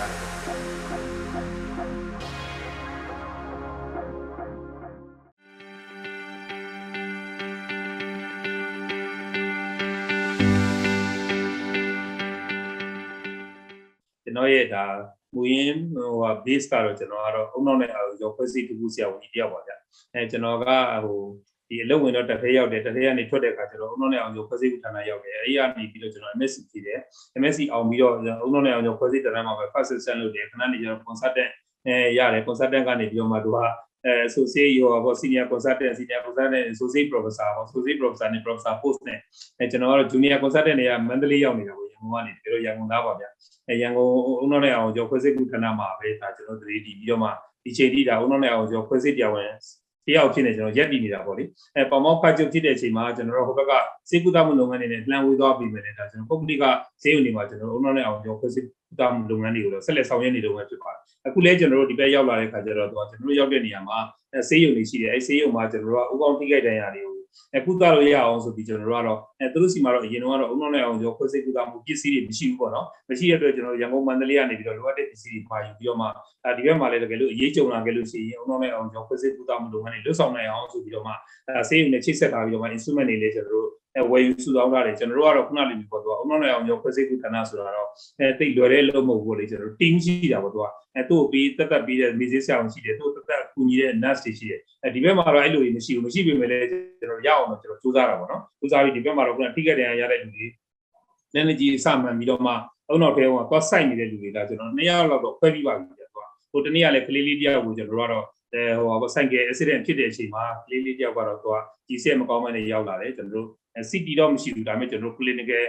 ရတယ်ကျွန်တော်ရဲ့ဒါမူရင်းဟိုဟာ base ကတော့ကျွန်တော်ကတော့အုံနောက်နဲ့အော်ရောဖွဲ့စည်းတခုဆရာဝန်ကြီးတယောက်ပါဗျအဲကျွန်တော်ကဟို ဒီအလုပ်ဝင်တော့တစ်ဖက်ရောက်တယ်တစ်ဖက်ကနေထွက်တဲ့အခါကျတော့အုံနောက်နဲ့အောင်ရောဖွဲ့စည်းဌာနရောက်တယ်အဲဒီကနေပြီးတော့ကျွန်တော် MSc ကြည့်တယ် MSc အောင်ပြီးတော့အုံနောက်နဲ့အောင်ရောဖွဲ့စည်းဌာနမှာပဲ first assistant လုပ်တယ်ခဏနေကျတော့ consultant အဲရတယ် consultant ကနေပြီးတော့မှသူကအဲ associate ရောပေါ့ senior consultant senior consultant associate professor ပေါ့ associate professor နဲ့ professor post နဲ့အဲကျွန်တော်ကတော့ junior consultant တွေကမန္တလေးရောက်နေတာပေါ့ရန်ကုန်ကနေပြီးတော့ရန်ကုန်သားပါဗျအဲရန်ကုန်အုံနောက်နဲ့အောင်ကျော်ခွဲစိတ်ကုဌာနမှာပဲဒါကျွန်တော်တို့ဒီပြီးတော့မှဒီချိန်ထိဒါအုံနောက်နဲ့အောင်ကျော်ခွဲစိတ်တရားဝင် တယောက်ဖြစ်နေကျွန်တော်ရက်တည်နေတာပေါ့လေအဲပေါမောက်ဖတ်ချုပ်ဖြစ်တဲ့အချိန်မှာကျွန်တော်တို့ဟိုဘက်ကစေကုသမှုလုပ်ငန်းတွေနဲ့လှမ်းဝေးသွားပြီးမယ်လေဒါကျွန်တော်ပုဂ္ဂလိကဈေးရုံတွေမှာကျွန်တော်တို့အုံနောက်နဲ့အောင်ကျော်ခွဲစိတ်ကုသမှုလုပ်ငန်းတွေကိုတော့ဆက်လက်ဆောင်ရွက်နေလို့ပဲဖြစ်ပါတယ်အခုလဲကျွန်တော်တို့ဒီဘက်ရောက်လာတဲ့ခါကျတော့ကျွန်တော်တို့ရောက်တဲ့နေရာမှာအဲဈေးရုံတွေရှိတယ်အဲဈေးရုံမှာကျွန်တော်တို့ကဥကောင်းထိခိုက်တန်ရာတွေကို အခုသားလို့ရအောင်ဆိုပြီးကျွန်တော်တို့ကတော့အဲသူတို့စီမှာတော့အရင်တော့အုံနောက်နဲ့အောင်ကျော်ခွဲစိတ်ကုသမှုပစ္စည်းတွေမရှိဘူးပေါ့နော်မရှိတဲ့အတွက်ကျွန်တော်ရန်ကုန်မန္တလေးကနေပြီးတော့လိုအပ်တဲ့ပစ္စည်းတွေမှာယူပြီးတော့မှအဲဒီဘက်မှာလည်းတကယ်လို့အရေးကြုံလာခဲ့လို့ရှိရင်အုံနောက်နဲ့အောင်ကျော်ခွဲစိတ်ကုသမှုလုပ်ငန်းတွေလွတ်ဆောင်နိုင်အောင်ဆိုပြီးတော့မှအဲဆေးရုံနဲ့ချိတ်ဆက်ထားပြီးတော့မှ instrument တွေလည်းကျွန်တော်တို့ အဲဝယ်ယူစုဆောင်းထားတယ်ကျွန်တော်တို့ကတော့ခုနလေးပြောတော့အုံနောက်နဲ့အောင်ကျော်ခွဲစိတ်ကုသနာဆိုတာတော့အဲတိတ်လွယ်တဲ့လို့မဟုတ်ဘူးလေကျွန်တော်တို့ team ရှိတာပေါ့သူကအဲသူ့ကိုပြီးတက်တက်ပြီးတဲ့မေးစေးဆရာဝန်ရှိတယ်သူ့တက်တက်ကူညီတဲ့ nurse တွေရှိတယ်အဲဒီဘက်မှာတော့အဲ့လိုကြီးမရှိဘူးမရှိပေမဲ့လည်းကျွန်တော်ရအောင်တော့ကျွန်တော်စူးစမ်းတာပေါ့နော်စူးစမ်းပြီးဒီဘက်မှာတော့ခုနထိခဲ့တဲ့ရတဲ့လူတွေနည်းနည်းကြီးအစမှန်ပြီးတော့မှအုံနောက်ထဲကသွားဆိုင်နေတဲ့လူတွေကကျွန်တော်နှစ်ယောက်လောက်တော့ခွဲပြီးပါပြီကျတော့ဟိုတနေ့ကလည်းကလေးလေးတယောက်ကိုကျွန်တော်တို့ကတော့ အဲဟိုဟာဆိုင်ကယ် accident ဖြစ်တဲ့အချိန်မှာကလေးလေးတယောက်ကတော့သူကကြီးစက်မကောင်းမနဲ့ရောက်လာတယ်ကျွန်တော်တို့ CT တော့မရှိဘူးဒါပေမဲ့ကျွန်တော်တို့ clinical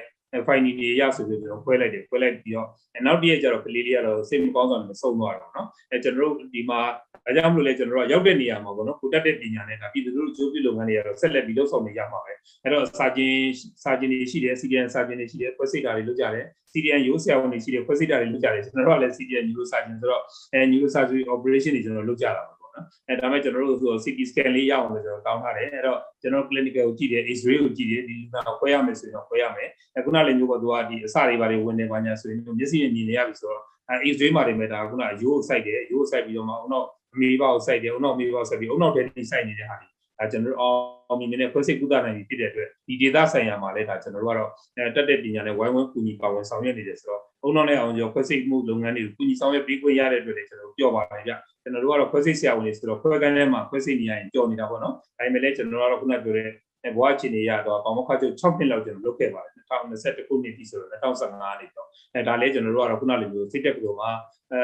finding တွေရဆိုပြီးကျွန်တော်ခွဲလိုက်တယ်ခွဲလိုက်ပြီးတော့နောက်တစ်ရက်ကျတော့ကလေးလေးကတော့စိတ်မကောင်းဆောင်နဲ့ဆုံးသွားတယ်ပေါ့နော်အဲကျွန်တော်တို့ဒီမှာအဲကြောင့်မလို့လဲကျွန်တော်တို့ရောက်တဲ့နေရာမှာပေါ့နော်ကိုတက်တဲ့ပညာနဲ့ဒါပြည်သူတို့ကြိုးပြလုပ်ငန်းတွေကတော့ဆက်လက်ပြီးလုပ်ဆောင်နေရမှာပဲအဲတော့စာကျင်စာကျင်တွေရှိတယ် CDN စာကျင်တွေရှိတယ်ဖွဲ့စိတ်တာတွေလုပ်ကြတယ် CDN ရိုးဆရာဝန်တွေရှိတယ်ဖွဲ့စိတ်တာတွေလုပ်ကြတယ်ကျွန်တော်တို့ကလည်း CDN neurosurgeon ဆိုတော့အဲ neurosurgery operation တွေကျွန်တော်လုပ်ကြတာပါ ပေါ့နော်အဲဒါမဲ့ကျွန်တော်တို့ဆို CT scan လေးရအောင်လို့ကျွန်တော်တောင်းထားတယ်အဲ့တော့ကျွန်တော် clinical ကိုကြည့်တယ် X-ray ကိုကြည့်တယ်ဒီလူနာခွဲရမယ်ဆိုရင်တော့ခွဲရမယ်အခုနလည်းမျိုးပေါ့သူကဒီအစတွေဘာတွေဝင်နေပါညာဆိုရင်မျက်စိနဲ့မြင်နေရပြီဆိုတော့အဲ X-ray မှာတွေမဲ့ဒါကခုနရိုးကိုစိုက်တယ်ရိုးကိုစိုက်ပြီးတော့မှအုံနောက်အမေဘောက်စိုက်တယ်အုံနောက်အမေဘောက်စိုက်ပြီးအုံနောက်ထဲတိစိုက်နေတဲ့ဟာတွေအဲကျွန်တော်တို့အောင်မြင်နေတဲ့ခွဲစိတ်ကုသနိုင်ပြီဖြစ်တဲ့အတွက်ဒီ data ဆိုင်ရာမှာလည်းဒါကျွန်တော်တို့ကတော့အဲတက်တဲ့ပညာနဲ့ဝိုင်းဝန်းကူညီပါဝင်ဆောင်ရွက်နေတယ်ဆိုတော့ အုံနောက်နဲ့အောင်ကျော်ခွဲစိတ်မှုလုပ်ငန်းတွေကိုကူညီဆောင်ရွက်ပြီးခွင့်ရတဲ့အတွက်လည်းကျွန်တော်တို့ပြောပါတယ်ဗျကျွန်တော်တို့ကတော့ခွဲစိတ်ဆရာဝန်တွေဆိုတော့ခွဲကန်းထဲမှာခွဲစိတ်နေရရင်ကြော်နေတာပေါ့နော်ဒါပေမဲ့လည်းကျွန်တော်တို့ကတော့ခုနပြောတဲ့ဘဝအခြေအနေရတော့ပေါမခါကျ6နှစ်လောက်ကျွန်တော်လုပ်ခဲ့ပါတယ်2021ခုနှစ်ပြီဆိုတော့2015နှစ်တော့အဲဒါလည်းကျွန်တော်တို့ကတော့ခုနလိုမျိုးစိတ်တက်ကလေးမှာအဲ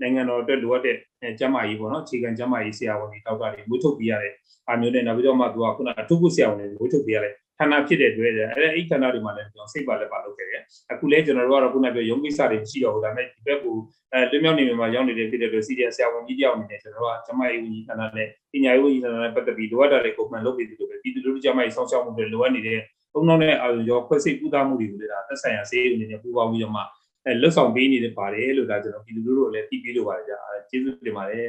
နိုင်ငံတော်အတွက်လိုအပ်တဲ့ကျန်းမာရေးပေါ့နော်အခြေခံကျန်းမာရေးဆရာဝန်တွေတောက်ကတွေမွေးထုတ်ပြရတဲ့အားမျိုးနဲ့နောက်ပြီးတော့မှသူကခုနအထုပ်ကုဆရာဝန်တွေမွေးထုတ်ပြရတဲ့ ဌာနဖြစ်တဲ့အတွက်အဲအဲ့ဌာနတွေမှာလည်းကျွန်တော်စိတ်ပါလက်ပါလုပ်ခဲ့တယ်အခုလည်းကျွန်တော်တို့ကတော့ခုနပြောရုံးကိစ္စတွေရှိတော့ဘူးဒါပေမဲ့ဒီဘက်ကိုအဲလွမြောက်နေမှာရောက်နေတဲ့ဖြစ်တဲ့အတွက်စီဒီအဆရာဝန်ကြီးတယောက်အနေနဲ့ကျွန်တော်တို့ကကျမရေးဝန်ကြီးဌာနနဲ့ပညာရေးဝန်ကြီးဌာနနဲ့ပတ်သက်ပြီးလိုအပ်တာတွေပုံမှန်လုပ်ပြီးဒီလိုပဲပြည်သူလူထုကျမရေးစောင့်ရှောက်မှုတွေလိုအပ်နေတဲ့ပုံနှောင်းတဲ့အာရုံရောခွဲစိတ်ကုသမှုတွေကိုလည်းဒါသက်ဆိုင်ရာဆေးရုံတွေနဲ့ပူးပေါင်းပြီးတော့မှအဲလွတ်ဆောင်ပေးနေတယ်ပါတယ်လို့ဒါကျွန်တော်ပြည်သူလူထုကိုလည်းသိပြီးလို့ပါတယ်ကြာကျေးဇူးတင်ပါတယ်